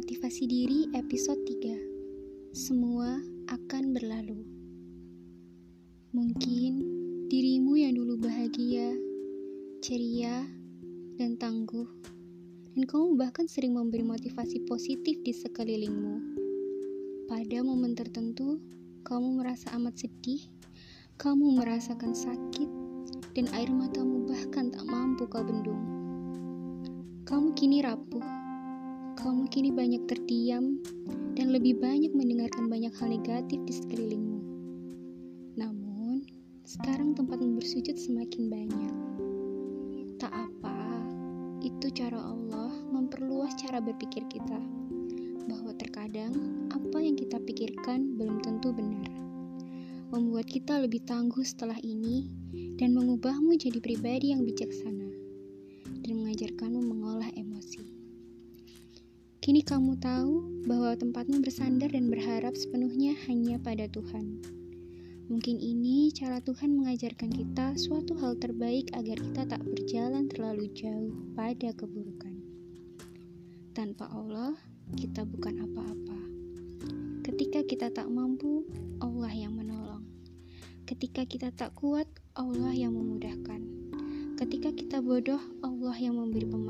Motivasi Diri episode 3 Semua akan berlalu. Mungkin dirimu yang dulu bahagia, ceria, dan tangguh. Dan kamu bahkan sering memberi motivasi positif di sekelilingmu. Pada momen tertentu, kamu merasa amat sedih Kamu merasakan sakit Dan air matamu bahkan tak mampu kau bendung. Kamu kini rapuh kamu kini banyak terdiam dan lebih banyak mendengarkan banyak hal negatif di sekelilingmu. Namun, sekarang tempatmu bersujud semakin banyak. Tak apa, itu cara Allah memperluas cara berpikir kita. Bahwa terkadang apa yang kita pikirkan belum tentu benar. Membuat kita lebih tangguh setelah ini dan mengubahmu jadi pribadi yang bijaksana dan mengajarkanmu mengolah. Kini kamu tahu bahwa tempatmu bersandar dan berharap sepenuhnya hanya pada Tuhan. Mungkin ini cara Tuhan mengajarkan kita suatu hal terbaik agar kita tak berjalan terlalu jauh pada keburukan. Tanpa Allah, kita bukan apa-apa. Ketika kita tak mampu, Allah yang menolong. Ketika kita tak kuat, Allah yang memudahkan. Ketika kita bodoh, Allah yang memberi pemahaman.